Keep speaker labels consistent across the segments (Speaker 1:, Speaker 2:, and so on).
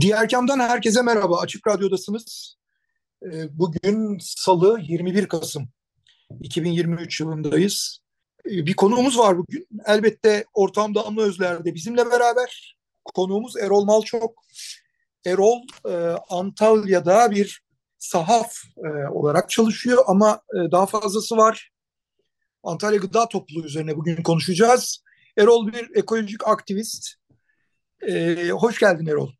Speaker 1: Diğer kamdan herkese merhaba. Açık Radyo'dasınız. Ee, bugün Salı 21 Kasım 2023 yılındayız. Ee, bir konuğumuz var bugün. Elbette ortam Damla Özler de bizimle beraber. Konuğumuz Erol Malçok. Erol e, Antalya'da bir sahaf e, olarak çalışıyor ama e, daha fazlası var. Antalya Gıda Topluluğu üzerine bugün konuşacağız. Erol bir ekolojik aktivist. Hoş geldin Erol.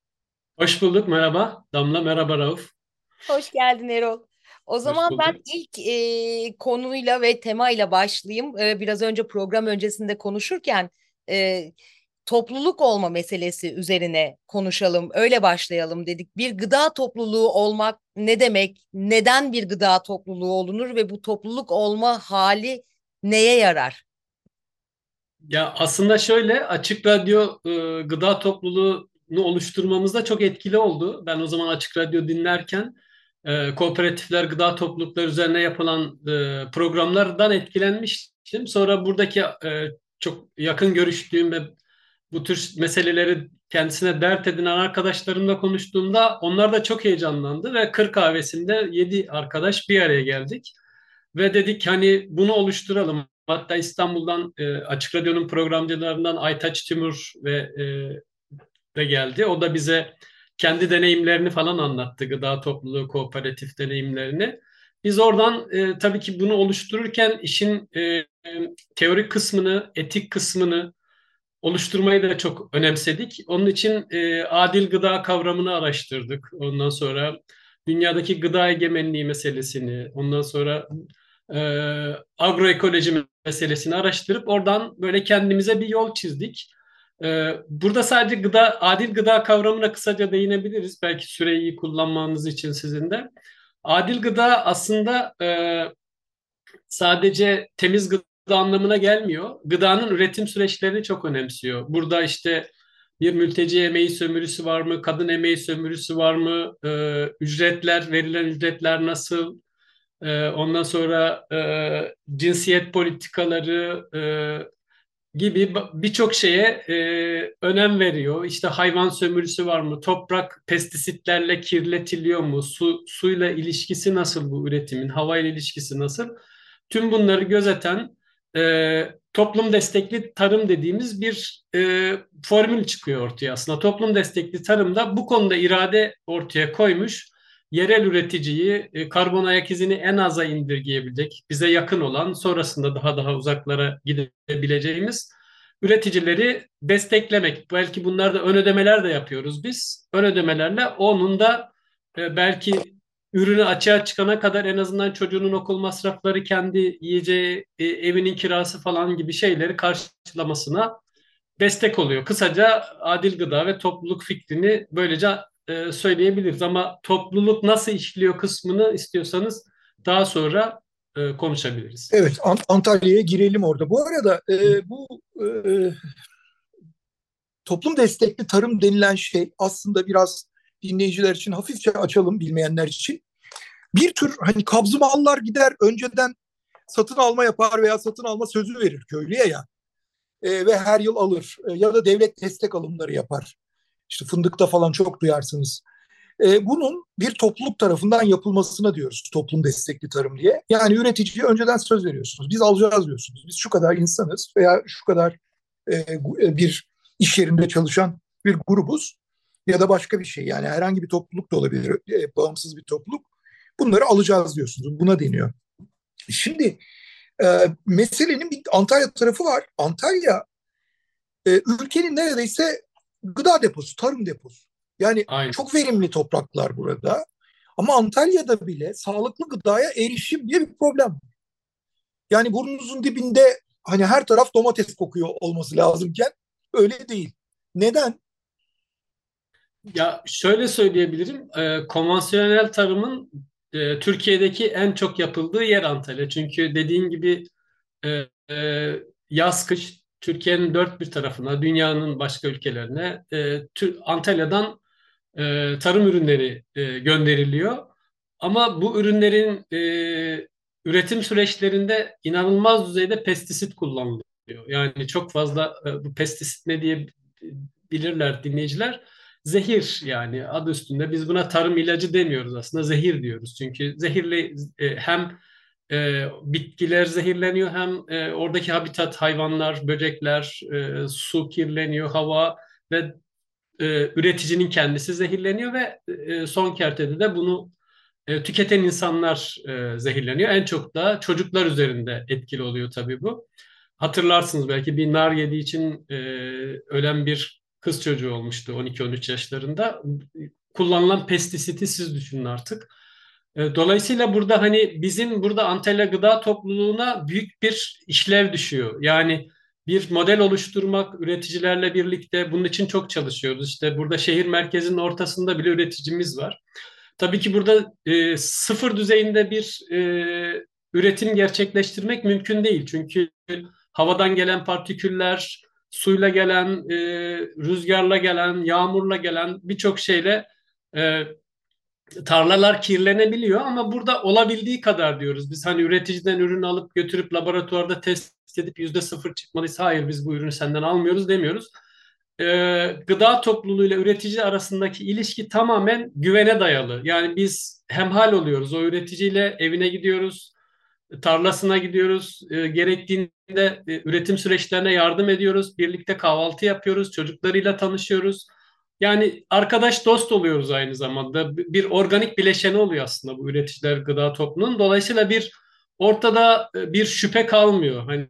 Speaker 2: Hoş bulduk, merhaba. Damla, merhaba Rauf.
Speaker 3: Hoş geldin Erol. O zaman ben ilk e, konuyla ve temayla başlayayım. E, biraz önce program öncesinde konuşurken e, topluluk olma meselesi üzerine konuşalım, öyle başlayalım dedik. Bir gıda topluluğu olmak ne demek? Neden bir gıda topluluğu olunur ve bu topluluk olma hali neye yarar?
Speaker 2: Ya aslında şöyle Açık Radyo e, gıda topluluğu oluşturmamızda çok etkili oldu. Ben o zaman Açık Radyo dinlerken e, kooperatifler, gıda toplulukları üzerine yapılan e, programlardan etkilenmiştim. Sonra buradaki e, çok yakın görüştüğüm ve bu tür meseleleri kendisine dert edinen arkadaşlarımla konuştuğumda onlar da çok heyecanlandı ve kır kahvesinde yedi arkadaş bir araya geldik. Ve dedik hani bunu oluşturalım. Hatta İstanbul'dan e, Açık Radyo'nun programcılarından Aytaç Timur ve e, de geldi. O da bize kendi deneyimlerini falan anlattı. Gıda topluluğu, kooperatif deneyimlerini. Biz oradan e, tabii ki bunu oluştururken işin e, teorik kısmını, etik kısmını oluşturmayı da çok önemsedik. Onun için e, adil gıda kavramını araştırdık. Ondan sonra dünyadaki gıda egemenliği meselesini, ondan sonra e, agroekoloji meselesini araştırıp oradan böyle kendimize bir yol çizdik. Ee, burada sadece gıda, adil gıda kavramına kısaca değinebiliriz. Belki süreyi iyi kullanmanız için sizin de. Adil gıda aslında e, sadece temiz gıda anlamına gelmiyor. Gıdanın üretim süreçlerini çok önemsiyor. Burada işte bir mülteci emeği sömürüsü var mı? Kadın emeği sömürüsü var mı? Ee, ücretler, verilen ücretler nasıl? Ee, ondan sonra e, cinsiyet politikaları, e, gibi birçok şeye e, önem veriyor. İşte hayvan sömürüsü var mı? Toprak pestisitlerle kirletiliyor mu? Su suyla ilişkisi nasıl bu üretimin? Havayla ilişkisi nasıl? Tüm bunları gözeten e, toplum destekli tarım dediğimiz bir e, formül çıkıyor ortaya aslında. Toplum destekli tarımda bu konuda irade ortaya koymuş yerel üreticiyi e, karbon ayak izini en aza indirgeyebilecek, bize yakın olan, sonrasında daha daha uzaklara gidebileceğimiz üreticileri desteklemek. Belki bunlarda ön ödemeler de yapıyoruz biz. Ön ödemelerle onun da e, belki ürünü açığa çıkana kadar en azından çocuğunun okul masrafları, kendi yiyeceği, e, evinin kirası falan gibi şeyleri karşılamasına destek oluyor. Kısaca adil gıda ve topluluk fikrini böylece e, söyleyebiliriz ama topluluk nasıl işliyor kısmını istiyorsanız daha sonra e, konuşabiliriz.
Speaker 1: Evet Antalya'ya girelim orada. Bu arada e, bu e, toplum destekli tarım denilen şey aslında biraz dinleyiciler için hafifçe açalım bilmeyenler için. Bir tür hani kabzı mallar gider önceden satın alma yapar veya satın alma sözü verir köylüye ya. E, ve her yıl alır e, ya da devlet destek alımları yapar. İşte fındıkta falan çok duyarsınız. E, bunun bir topluluk tarafından yapılmasına diyoruz toplum destekli tarım diye. Yani üreticiye önceden söz veriyorsunuz. Biz alacağız diyorsunuz. Biz şu kadar insanız veya şu kadar e, e, bir iş yerinde çalışan bir grubuz ya da başka bir şey. Yani herhangi bir topluluk da olabilir, e, bağımsız bir topluluk. Bunları alacağız diyorsunuz. Buna deniyor. Şimdi e, meselenin bir Antalya tarafı var. Antalya e, ülkenin neredeyse gıda deposu, tarım deposu. Yani Aynen. çok verimli topraklar burada. Ama Antalya'da bile sağlıklı gıdaya erişim diye bir problem var. Yani burnunuzun dibinde hani her taraf domates kokuyor olması lazımken öyle değil. Neden?
Speaker 2: Ya şöyle söyleyebilirim. E, konvansiyonel tarımın e, Türkiye'deki en çok yapıldığı yer Antalya. Çünkü dediğin gibi e, e, yaz kış Türkiye'nin dört bir tarafına, dünyanın başka ülkelerine e, Antalya'dan e, tarım ürünleri e, gönderiliyor. Ama bu ürünlerin e, üretim süreçlerinde inanılmaz düzeyde pestisit kullanılıyor. Yani çok fazla e, bu pestisit ne diye bilirler dinleyiciler. Zehir yani adı üstünde biz buna tarım ilacı demiyoruz aslında zehir diyoruz. Çünkü zehirli e, hem e, bitkiler zehirleniyor hem e, oradaki habitat hayvanlar, böcekler, e, su kirleniyor, hava ve e, üreticinin kendisi zehirleniyor ve e, son kertede de bunu e, tüketen insanlar e, zehirleniyor. En çok da çocuklar üzerinde etkili oluyor tabii bu. Hatırlarsınız belki bir nar yediği için e, ölen bir kız çocuğu olmuştu 12-13 yaşlarında. Kullanılan pestisiti siz düşünün artık. E, dolayısıyla burada hani bizim burada Antalya Gıda Topluluğu'na büyük bir işlev düşüyor. Yani bir model oluşturmak üreticilerle birlikte bunun için çok çalışıyoruz. İşte burada şehir merkezinin ortasında bile üreticimiz var. Tabii ki burada e, sıfır düzeyinde bir e, üretim gerçekleştirmek mümkün değil. Çünkü havadan gelen partiküller, suyla gelen, e, rüzgarla gelen, yağmurla gelen birçok şeyle e, tarlalar kirlenebiliyor ama burada olabildiği kadar diyoruz. Biz hani üreticiden ürün alıp götürüp laboratuvarda test edip yüzde sıfır çıkmalıysa hayır biz bu ürünü senden almıyoruz demiyoruz. Ee, gıda topluluğuyla üretici arasındaki ilişki tamamen güvene dayalı. Yani biz hemhal oluyoruz. O üreticiyle evine gidiyoruz, tarlasına gidiyoruz. E, gerektiğinde e, üretim süreçlerine yardım ediyoruz. Birlikte kahvaltı yapıyoruz, çocuklarıyla tanışıyoruz yani arkadaş dost oluyoruz aynı zamanda. Bir organik bileşeni oluyor aslında bu üreticiler gıda toplumunun. Dolayısıyla bir ortada e, bir şüphe kalmıyor. Hani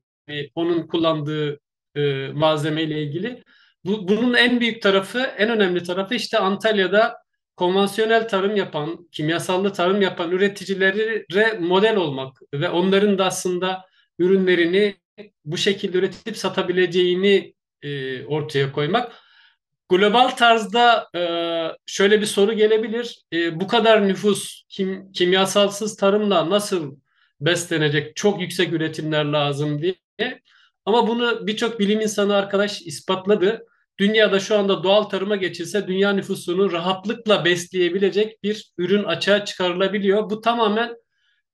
Speaker 2: onun kullandığı e, malzemeyle ilgili. Bu, bunun en büyük tarafı, en önemli tarafı işte Antalya'da konvansiyonel tarım yapan, kimyasallı tarım yapan üreticilere model olmak ve onların da aslında ürünlerini bu şekilde üretip satabileceğini e, ortaya koymak. Global tarzda e, şöyle bir soru gelebilir. E, bu kadar nüfus kim, kimyasalsız tarımla nasıl beslenecek? Çok yüksek üretimler lazım diye. Ama bunu birçok bilim insanı arkadaş ispatladı. Dünyada şu anda doğal tarıma geçilse dünya nüfusunu rahatlıkla besleyebilecek bir ürün açığa çıkarılabiliyor. Bu tamamen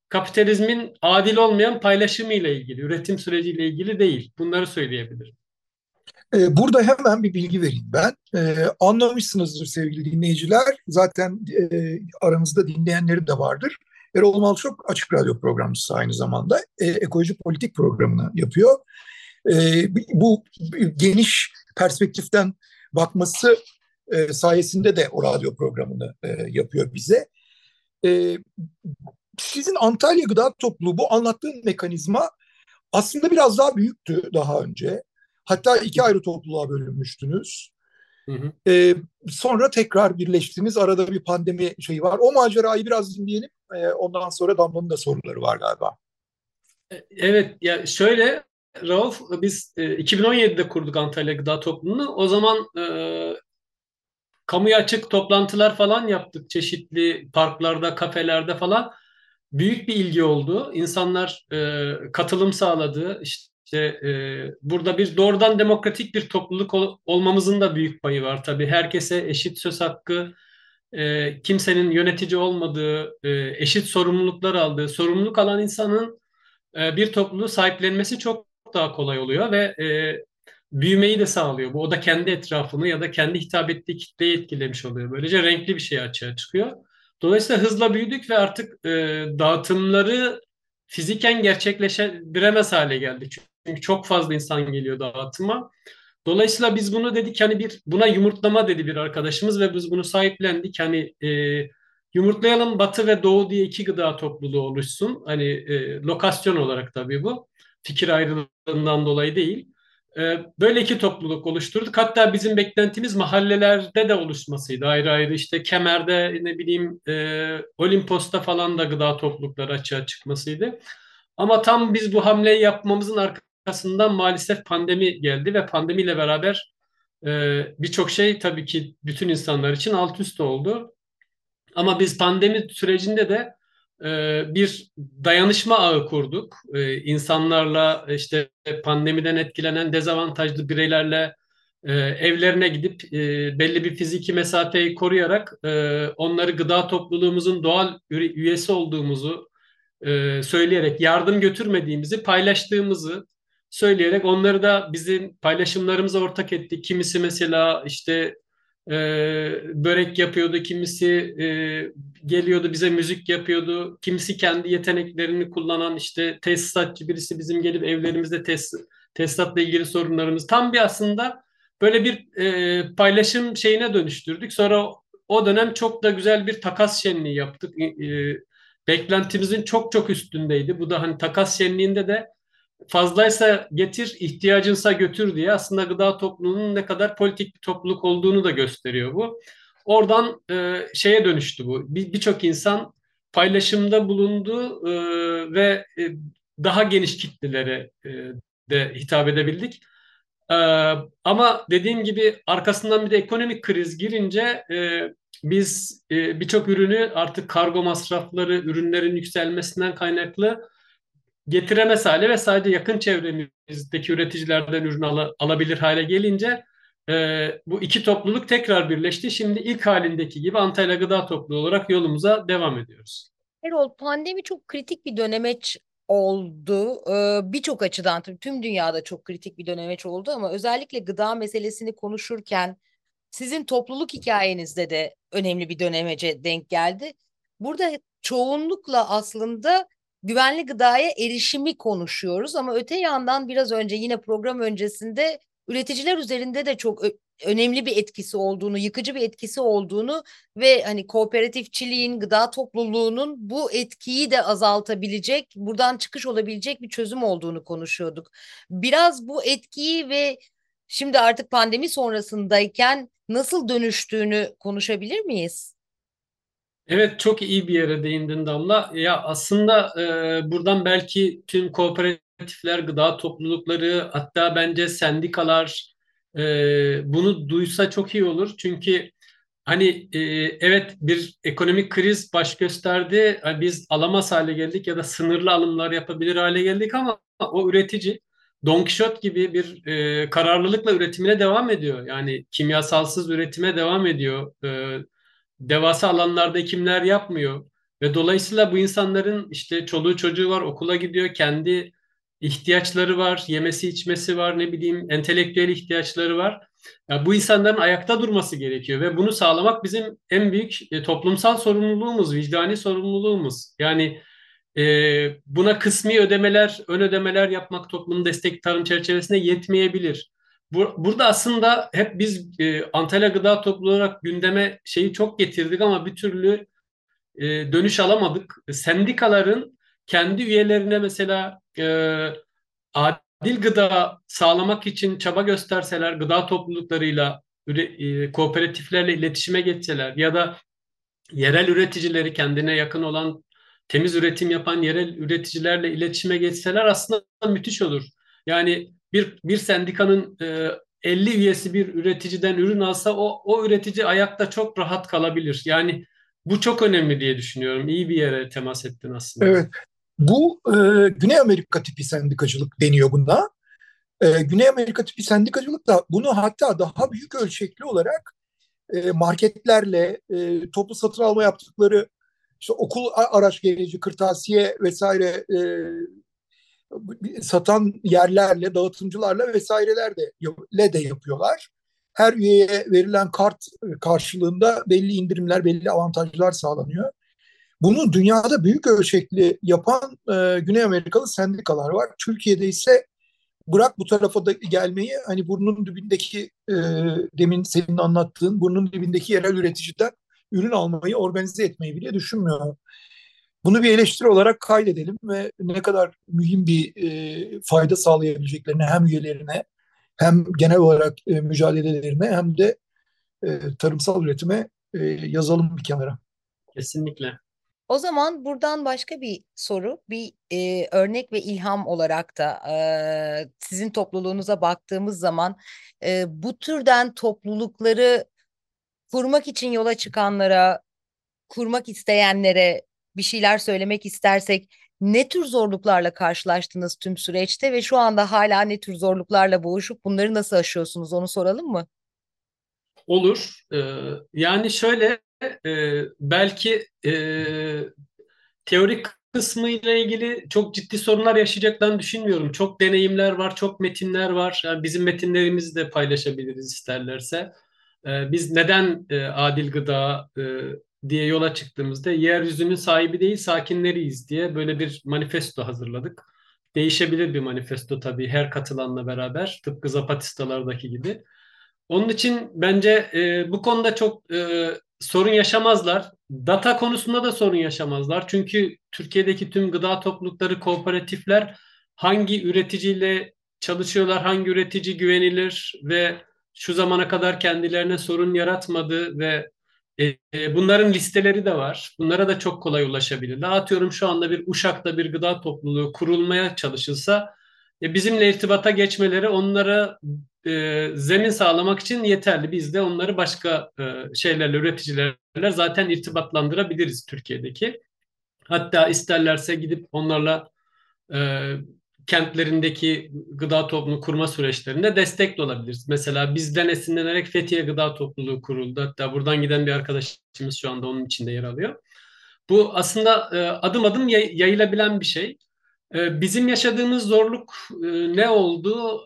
Speaker 2: kapitalizmin adil olmayan paylaşımı ile ilgili, üretim süreciyle ilgili değil. Bunları söyleyebilirim.
Speaker 1: Ee, burada hemen bir bilgi vereyim ben. Ee, anlamışsınızdır sevgili dinleyiciler. Zaten e, aranızda dinleyenleri de vardır. Erol Malçok Açık Radyo programcısı aynı zamanda. E, ekoloji politik programını yapıyor. E, bu geniş perspektiften bakması e, sayesinde de o radyo programını yapıyor bize. Sizin Antalya Gıda Topluluğu bu anlattığın mekanizma aslında biraz daha büyüktü daha önce. Hatta iki ayrı topluluğa bölünmüştünüz. Hı hı. Ee, sonra tekrar birleştiniz. Arada bir pandemi şeyi var. O macerayı biraz dinleyelim. Ee, ondan sonra Damla'nın da soruları var galiba.
Speaker 2: E, evet, ya şöyle Rauf, biz e, 2017'de kurduk Antalya Gıda Topluluğu'nu. O zaman e, kamuya açık toplantılar falan yaptık. Çeşitli parklarda, kafelerde falan. Büyük bir ilgi oldu. İnsanlar e, katılım sağladı. İşte işte e, burada bir doğrudan demokratik bir topluluk ol, olmamızın da büyük payı var tabii. Herkese eşit söz hakkı, e, kimsenin yönetici olmadığı, e, eşit sorumluluklar aldığı, sorumluluk alan insanın e, bir topluluğu sahiplenmesi çok daha kolay oluyor ve e, büyümeyi de sağlıyor. Bu o da kendi etrafını ya da kendi hitap ettiği kitleyi etkilemiş oluyor. Böylece renkli bir şey açığa çıkıyor. Dolayısıyla hızla büyüdük ve artık e, dağıtımları fiziken gerçekleşebilemez hale geldik. Çünkü çok fazla insan geliyor dağıtıma. Dolayısıyla biz bunu dedik hani bir buna yumurtlama dedi bir arkadaşımız ve biz bunu sahiplendik. Hani e, yumurtlayalım Batı ve Doğu diye iki gıda topluluğu oluşsun. Hani e, lokasyon olarak tabii bu. Fikir ayrılığından dolayı değil. E, böyle iki topluluk oluşturduk. Hatta bizim beklentimiz mahallelerde de oluşmasıydı. Ayrı ayrı işte Kemer'de ne bileyim e, Olimpos'ta falan da gıda toplulukları açığa çıkmasıydı. Ama tam biz bu hamleyi yapmamızın arkasında arkasından maalesef pandemi geldi ve pandemiyle beraber e, birçok şey tabii ki bütün insanlar için alt üst oldu. Ama biz pandemi sürecinde de e, bir dayanışma ağı kurduk. E, insanlarla işte pandemiden etkilenen dezavantajlı bireylerle e, evlerine gidip belli bir fiziki mesafeyi koruyarak onları gıda topluluğumuzun doğal üyesi olduğumuzu söyleyerek yardım götürmediğimizi paylaştığımızı söyleyerek onları da bizim paylaşımlarımıza ortak ettik. Kimisi mesela işte e, börek yapıyordu, kimisi e, geliyordu bize müzik yapıyordu, kimisi kendi yeteneklerini kullanan işte tesisatçı birisi bizim gelip evlerimizde tes, tesisatla ilgili sorunlarımız tam bir aslında böyle bir e, paylaşım şeyine dönüştürdük. Sonra o dönem çok da güzel bir takas şenliği yaptık. E, beklentimizin çok çok üstündeydi. Bu da hani takas şenliğinde de fazlaysa getir, ihtiyacınsa götür diye aslında gıda topluluğunun ne kadar politik bir topluluk olduğunu da gösteriyor bu. Oradan e, şeye dönüştü bu. Birçok bir insan paylaşımda bulundu e, ve e, daha geniş kitlelere e, de hitap edebildik. E, ama dediğim gibi arkasından bir de ekonomik kriz girince e, biz e, birçok ürünü artık kargo masrafları, ürünlerin yükselmesinden kaynaklı getiremez hale ve sadece yakın çevremizdeki üreticilerden ürün al alabilir hale gelince e, bu iki topluluk tekrar birleşti. Şimdi ilk halindeki gibi Antalya Gıda Topluluğu olarak yolumuza devam ediyoruz.
Speaker 3: Erol pandemi çok kritik bir dönemeç oldu. Ee, Birçok açıdan tüm dünyada çok kritik bir dönemeç oldu ama özellikle gıda meselesini konuşurken sizin topluluk hikayenizde de önemli bir dönemece denk geldi. Burada çoğunlukla aslında güvenli gıdaya erişimi konuşuyoruz ama öte yandan biraz önce yine program öncesinde üreticiler üzerinde de çok önemli bir etkisi olduğunu, yıkıcı bir etkisi olduğunu ve hani kooperatifçiliğin, gıda topluluğunun bu etkiyi de azaltabilecek, buradan çıkış olabilecek bir çözüm olduğunu konuşuyorduk. Biraz bu etkiyi ve şimdi artık pandemi sonrasındayken nasıl dönüştüğünü konuşabilir miyiz?
Speaker 2: Evet çok iyi bir yere değindin Damla. Ya aslında e, buradan belki tüm kooperatifler, gıda toplulukları hatta bence sendikalar e, bunu duysa çok iyi olur. Çünkü hani e, evet bir ekonomik kriz baş gösterdi. Biz alamaz hale geldik ya da sınırlı alımlar yapabilir hale geldik ama o üretici Don Quixote gibi bir e, kararlılıkla üretimine devam ediyor. Yani kimyasalsız üretime devam ediyor. E, devasa alanlarda ekimler yapmıyor. Ve dolayısıyla bu insanların işte çoluğu çocuğu var, okula gidiyor, kendi ihtiyaçları var, yemesi içmesi var, ne bileyim entelektüel ihtiyaçları var. Yani bu insanların ayakta durması gerekiyor ve bunu sağlamak bizim en büyük e, toplumsal sorumluluğumuz, vicdani sorumluluğumuz. Yani e, buna kısmi ödemeler, ön ödemeler yapmak toplumun destek tarım çerçevesinde yetmeyebilir. Bu, burada aslında hep biz e, Antalya Gıda Topluluğu olarak gündeme şeyi çok getirdik ama bir türlü e, dönüş alamadık. Sendikaların kendi üyelerine mesela e, adil gıda sağlamak için çaba gösterseler, gıda topluluklarıyla, e, kooperatiflerle iletişime geçseler ya da yerel üreticileri kendine yakın olan temiz üretim yapan yerel üreticilerle iletişime geçseler aslında müthiş olur. Yani bir bir sendikanın e, 50 üyesi bir üreticiden ürün alsa o o üretici ayakta çok rahat kalabilir. Yani bu çok önemli diye düşünüyorum. İyi bir yere temas ettin aslında.
Speaker 1: Evet. Bu e, Güney Amerika tipi sendikacılık deniyor buna. E, Güney Amerika tipi sendikacılık da bunu hatta daha büyük ölçekli olarak e, marketlerle e, toplu satın alma yaptıkları işte okul araç gereci, kırtasiye vesaire e, satan yerlerle, dağıtımcılarla vesairelerle de yapıyorlar. Her üyeye verilen kart karşılığında belli indirimler, belli avantajlar sağlanıyor. Bunu dünyada büyük ölçekli yapan e, Güney Amerikalı sendikalar var. Türkiye'de ise bırak bu tarafa da gelmeyi hani burnun dibindeki e, demin senin anlattığın burnun dibindeki yerel üreticiden ürün almayı organize etmeyi bile düşünmüyor. Bunu bir eleştiri olarak kaydedelim ve ne kadar mühim bir e, fayda sağlayabileceklerini hem üyelerine hem genel olarak e, mücadelelerine hem de e, tarımsal üretime e, yazalım bir kenara.
Speaker 2: Kesinlikle.
Speaker 3: O zaman buradan başka bir soru, bir e, örnek ve ilham olarak da e, sizin topluluğunuza baktığımız zaman e, bu türden toplulukları kurmak için yola çıkanlara, kurmak isteyenlere bir şeyler söylemek istersek ne tür zorluklarla karşılaştınız tüm süreçte ve şu anda hala ne tür zorluklarla boğuşup bunları nasıl aşıyorsunuz onu soralım mı?
Speaker 2: Olur. Ee, yani şöyle e, belki e, teorik kısmı ile ilgili çok ciddi sorunlar yaşayacaklarını düşünmüyorum. Çok deneyimler var, çok metinler var. Yani bizim metinlerimizi de paylaşabiliriz isterlerse. Ee, biz neden e, adil gıda e, diye yola çıktığımızda yeryüzünün sahibi değil sakinleriyiz diye böyle bir manifesto hazırladık. Değişebilir bir manifesto tabii her katılanla beraber tıpkı Zapatistalardaki gibi. Onun için bence e, bu konuda çok e, sorun yaşamazlar. Data konusunda da sorun yaşamazlar. Çünkü Türkiye'deki tüm gıda toplulukları, kooperatifler hangi üreticiyle çalışıyorlar, hangi üretici güvenilir ve şu zamana kadar kendilerine sorun yaratmadı ve e, e, bunların listeleri de var. Bunlara da çok kolay ulaşabilirler. Atıyorum şu anda bir Uşak'ta bir gıda topluluğu kurulmaya çalışılsa e, bizimle irtibata geçmeleri onlara e, zemin sağlamak için yeterli. Biz de onları başka e, şeylerle, üreticilerle zaten irtibatlandırabiliriz Türkiye'deki. Hatta isterlerse gidip onlarla e, kentlerindeki gıda topluluğu kurma süreçlerinde destek de olabiliriz. Mesela bizden esinlenerek Fethiye Gıda Topluluğu kuruldu. Hatta buradan giden bir arkadaşımız şu anda onun içinde yer alıyor. Bu aslında e, adım adım yayılabilen bir şey. E, bizim yaşadığımız zorluk e, ne oldu?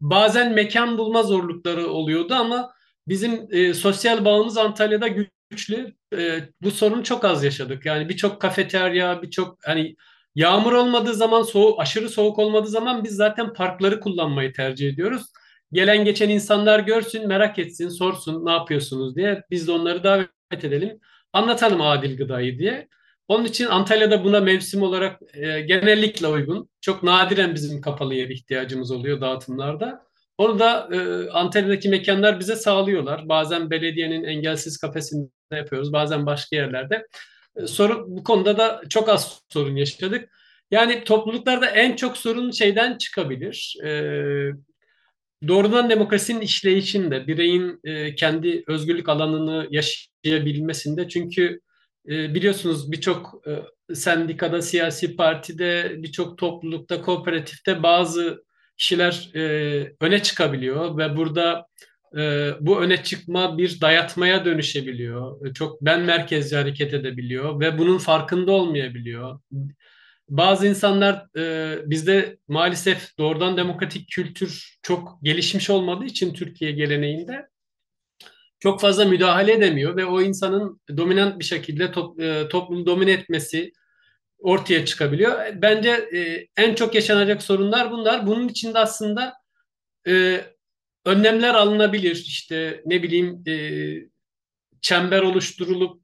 Speaker 2: Bazen mekan bulma zorlukları oluyordu ama bizim sosyal bağımız Antalya'da güçlü. Bu sorunu çok az yaşadık. Yani birçok kafeterya, birçok hani Yağmur olmadığı zaman, soğuk, aşırı soğuk olmadığı zaman biz zaten parkları kullanmayı tercih ediyoruz. Gelen geçen insanlar görsün, merak etsin, sorsun ne yapıyorsunuz diye. Biz de onları davet edelim. Anlatalım adil gıdayı diye. Onun için Antalya'da buna mevsim olarak e, genellikle uygun. Çok nadiren bizim kapalı yer ihtiyacımız oluyor dağıtımlarda. Onu da e, Antalya'daki mekanlar bize sağlıyorlar. Bazen belediyenin engelsiz kafesinde yapıyoruz, bazen başka yerlerde. E, sorun bu konuda da çok az sorun yaşadık. Yani topluluklarda en çok sorun şeyden çıkabilir. E, doğrudan demokrasinin işleyişinde, bireyin e, kendi özgürlük alanını yaşayabilmesinde. Çünkü e, biliyorsunuz birçok e, sendikada, siyasi partide, birçok toplulukta, kooperatifte bazı kişiler e, öne çıkabiliyor ve burada e, bu öne çıkma bir dayatmaya dönüşebiliyor. E, çok ben merkezci hareket edebiliyor ve bunun farkında olmayabiliyor. Bazı insanlar e, bizde maalesef doğrudan demokratik kültür çok gelişmiş olmadığı için Türkiye geleneğinde çok fazla müdahale edemiyor ve o insanın dominant bir şekilde top, e, toplumu domine etmesi ortaya çıkabiliyor. Bence e, en çok yaşanacak sorunlar bunlar. Bunun içinde aslında e, önlemler alınabilir. İşte ne bileyim e, çember oluşturulup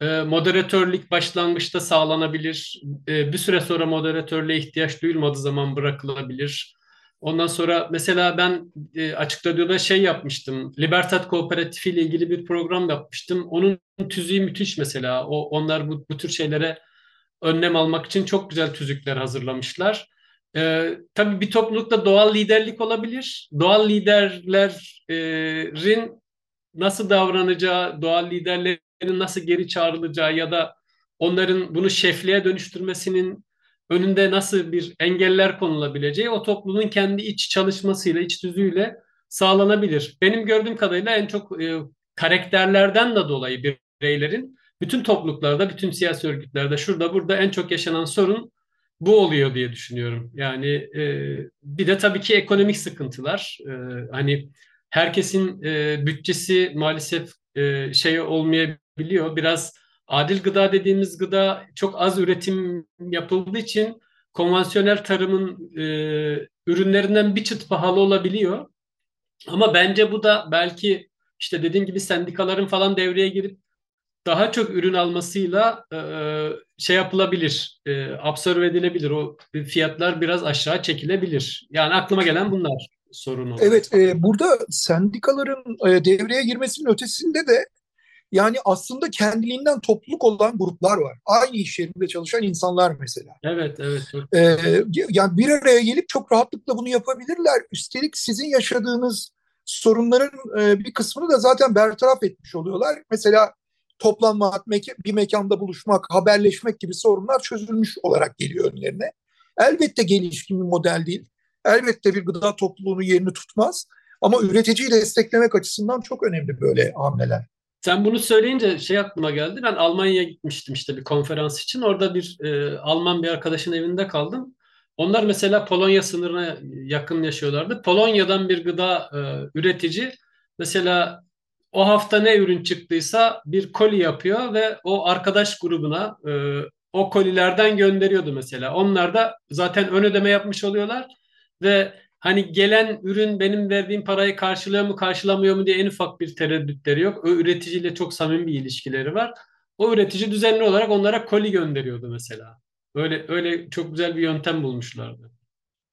Speaker 2: e, moderatörlük başlangıçta sağlanabilir. E, bir süre sonra moderatörlüğe ihtiyaç duyulmadığı zaman bırakılabilir. Ondan sonra mesela ben e, Açık Radyo'da şey yapmıştım. Libertat Kooperatifi ile ilgili bir program yapmıştım. Onun tüzüğü müthiş mesela. O onlar bu, bu tür şeylere önlem almak için çok güzel tüzükler hazırlamışlar. Ee, tabii bir toplulukta doğal liderlik olabilir. Doğal liderlerin nasıl davranacağı, doğal liderlerin nasıl geri çağrılacağı ya da onların bunu şefliğe dönüştürmesinin önünde nasıl bir engeller konulabileceği o toplumun kendi iç çalışmasıyla, iç düzüyle sağlanabilir. Benim gördüğüm kadarıyla en çok e, karakterlerden de dolayı bireylerin bütün topluluklarda, bütün siyasi örgütlerde şurada burada en çok yaşanan sorun bu oluyor diye düşünüyorum. Yani e, bir de tabii ki ekonomik sıkıntılar. E, hani herkesin e, bütçesi maalesef e, şey olmayabiliyor. Biraz adil gıda dediğimiz gıda çok az üretim yapıldığı için konvansiyonel tarımın e, ürünlerinden bir çıt pahalı olabiliyor. Ama bence bu da belki işte dediğim gibi sendikaların falan devreye girip daha çok ürün almasıyla e, şey yapılabilir, e, absorbe edilebilir. O fiyatlar biraz aşağı çekilebilir. Yani aklıma gelen bunlar sorun
Speaker 1: olarak. Evet, e, burada sendikaların e, devreye girmesinin ötesinde de Yani aslında kendiliğinden topluluk olan gruplar var. Aynı iş yerinde çalışan insanlar mesela.
Speaker 2: Evet, evet.
Speaker 1: Ee, yani bir araya gelip çok rahatlıkla bunu yapabilirler. Üstelik sizin yaşadığınız sorunların e, bir kısmını da zaten bertaraf etmiş oluyorlar. Mesela toplanmak, bir mekanda buluşmak, haberleşmek gibi sorunlar çözülmüş olarak geliyor önlerine. Elbette gelişkin bir model değil. Elbette bir gıda topluluğunun yerini tutmaz. Ama üreticiyi desteklemek açısından çok önemli böyle hamleler.
Speaker 2: Sen bunu söyleyince şey aklıma geldi. Ben Almanya'ya gitmiştim işte bir konferans için. Orada bir e, Alman bir arkadaşın evinde kaldım. Onlar mesela Polonya sınırına yakın yaşıyorlardı. Polonya'dan bir gıda e, üretici mesela o hafta ne ürün çıktıysa bir koli yapıyor ve o arkadaş grubuna e, o kolilerden gönderiyordu mesela. Onlar da zaten ön ödeme yapmış oluyorlar ve hani gelen ürün benim verdiğim parayı karşılıyor mu karşılamıyor mu diye en ufak bir tereddütleri yok. O üreticiyle çok samimi bir ilişkileri var. O üretici düzenli olarak onlara koli gönderiyordu mesela. Öyle öyle çok güzel bir yöntem bulmuşlardı.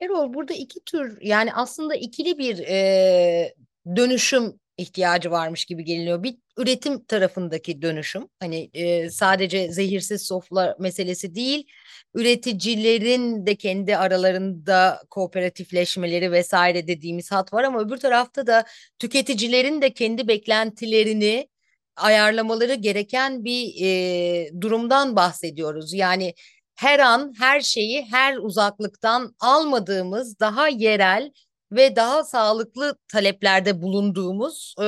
Speaker 3: Erol burada iki tür yani aslında ikili bir e, dönüşüm ihtiyacı varmış gibi geliniyor. Bir üretim tarafındaki dönüşüm hani e, sadece zehirsiz sofra meselesi değil üreticilerin de kendi aralarında kooperatifleşmeleri vesaire dediğimiz hat var ama öbür tarafta da tüketicilerin de kendi beklentilerini ayarlamaları gereken bir e, durumdan bahsediyoruz. Yani her an her şeyi her uzaklıktan almadığımız daha yerel ve daha sağlıklı taleplerde bulunduğumuz e,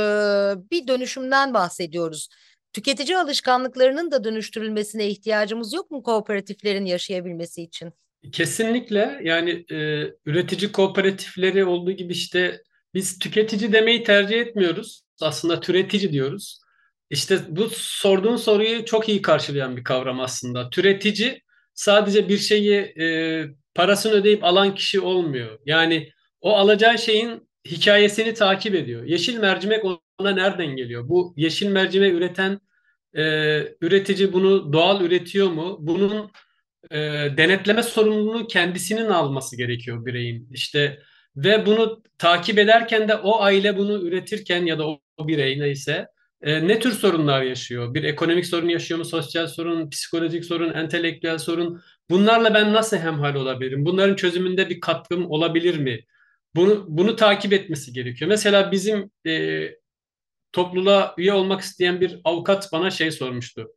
Speaker 3: bir dönüşümden bahsediyoruz. Tüketici alışkanlıklarının da dönüştürülmesine ihtiyacımız yok mu kooperatiflerin yaşayabilmesi için?
Speaker 2: Kesinlikle yani e, üretici kooperatifleri olduğu gibi işte biz tüketici demeyi tercih etmiyoruz. Aslında türetici diyoruz. İşte bu sorduğun soruyu çok iyi karşılayan bir kavram aslında. Türetici sadece bir şeyi e, parasını ödeyip alan kişi olmuyor. Yani o alacağı şeyin hikayesini takip ediyor. Yeşil mercimek ona nereden geliyor? Bu yeşil mercimek üreten e, üretici bunu doğal üretiyor mu? Bunun e, denetleme sorumluluğunu kendisinin alması gerekiyor bireyin. İşte ve bunu takip ederken de o aile bunu üretirken ya da o, o birey neyse e, ne tür sorunlar yaşıyor? Bir ekonomik sorun yaşıyor mu? Sosyal sorun, psikolojik sorun, entelektüel sorun. Bunlarla ben nasıl hemhal olabilirim? Bunların çözümünde bir katkım olabilir mi? Bunu bunu takip etmesi gerekiyor. Mesela bizim e, topluluğa üye olmak isteyen bir avukat bana şey sormuştu.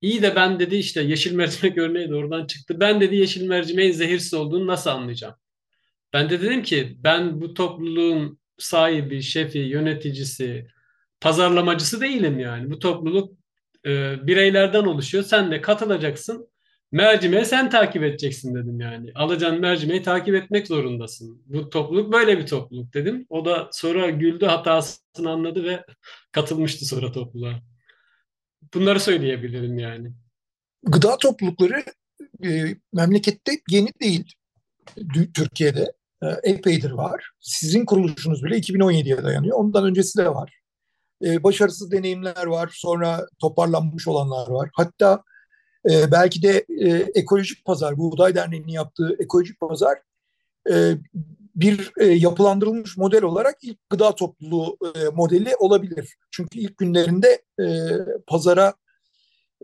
Speaker 2: İyi de ben dedi işte yeşil mercimek örneği de oradan çıktı. Ben dedi yeşil mercimeğin zehirsiz olduğunu nasıl anlayacağım? Ben de dedim ki ben bu topluluğun sahibi, şefi, yöneticisi, pazarlamacısı değilim yani. Bu topluluk e, bireylerden oluşuyor. Sen de katılacaksın. Mercimeği sen takip edeceksin dedim yani. Alacağın mercimeği takip etmek zorundasın. Bu topluluk böyle bir topluluk dedim. O da sonra güldü hatasını anladı ve katılmıştı sonra topluluğa. Bunları söyleyebilirim yani.
Speaker 1: Gıda toplulukları e, memlekette yeni değil. Türkiye'de e, epeydir var. Sizin kuruluşunuz bile 2017'ye dayanıyor. Ondan öncesi de var. E, başarısız deneyimler var. Sonra toparlanmış olanlar var. Hatta e, belki de e, ekolojik pazar, Buğday Derneği'nin yaptığı ekolojik pazar e, bir e, yapılandırılmış model olarak ilk gıda topluluğu e, modeli olabilir. Çünkü ilk günlerinde e, pazara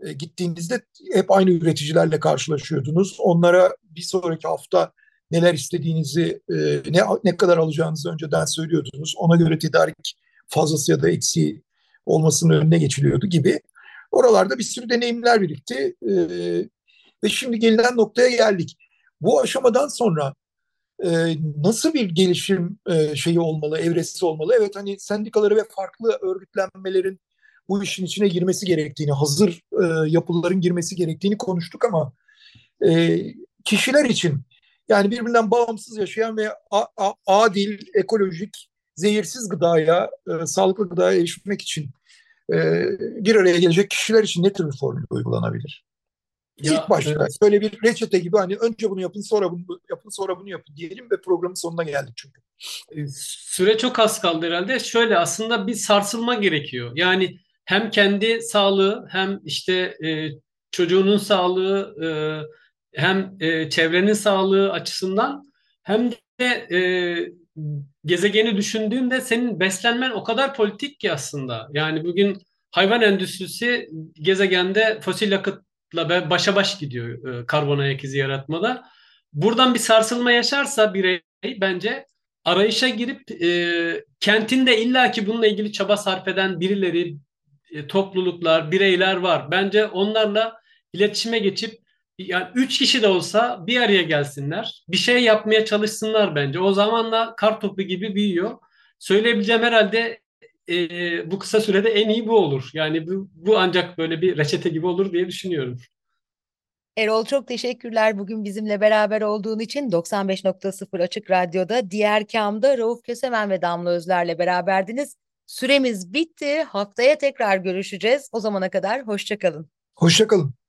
Speaker 1: e, gittiğinizde hep aynı üreticilerle karşılaşıyordunuz. Onlara bir sonraki hafta neler istediğinizi, e, ne ne kadar alacağınızı önceden söylüyordunuz. Ona göre tedarik fazlası ya da eksiği olmasının önüne geçiliyordu gibi. Oralarda bir sürü deneyimler birikti e, ve şimdi gelinen noktaya geldik. Bu aşamadan sonra e, nasıl bir gelişim e, şeyi olmalı, evresi olmalı? Evet hani sendikaları ve farklı örgütlenmelerin bu işin içine girmesi gerektiğini, hazır e, yapıların girmesi gerektiğini konuştuk ama kişiler için yani birbirinden bağımsız yaşayan ve adil, ekolojik, zehirsiz gıdaya, sağlıklı gıdaya erişmek için bir araya gelecek kişiler için ne tür bir formül uygulanabilir? Ya, İlk başta evet. böyle bir reçete gibi hani önce bunu yapın sonra bunu yapın sonra bunu yapın diyelim ve programın sonuna geldik çünkü.
Speaker 2: E, süre çok az kaldı herhalde. Şöyle aslında bir sarsılma gerekiyor. Yani hem kendi sağlığı hem işte e, çocuğunun sağlığı e, hem e, çevrenin sağlığı açısından hem de e, gezegeni düşündüğünde senin beslenmen o kadar politik ki aslında. Yani bugün hayvan endüstrisi gezegende fosil yakıtla başa baş gidiyor e, karbon ayak izi yaratmada. Buradan bir sarsılma yaşarsa birey bence arayışa girip e, kentinde illaki bununla ilgili çaba sarf eden birileri, e, topluluklar, bireyler var. Bence onlarla iletişime geçip yani üç kişi de olsa bir araya gelsinler. Bir şey yapmaya çalışsınlar bence. O zamanla kar topu gibi büyüyor. Söyleyebileceğim herhalde e, bu kısa sürede en iyi bu olur. Yani bu, bu ancak böyle bir reçete gibi olur diye düşünüyorum.
Speaker 3: Erol çok teşekkürler bugün bizimle beraber olduğun için 95.0 Açık Radyo'da diğer kamda Rauf Kösemen ve Damla Özler'le beraberdiniz. Süremiz bitti. Haftaya tekrar görüşeceğiz. O zamana kadar hoşçakalın.
Speaker 1: Hoşçakalın.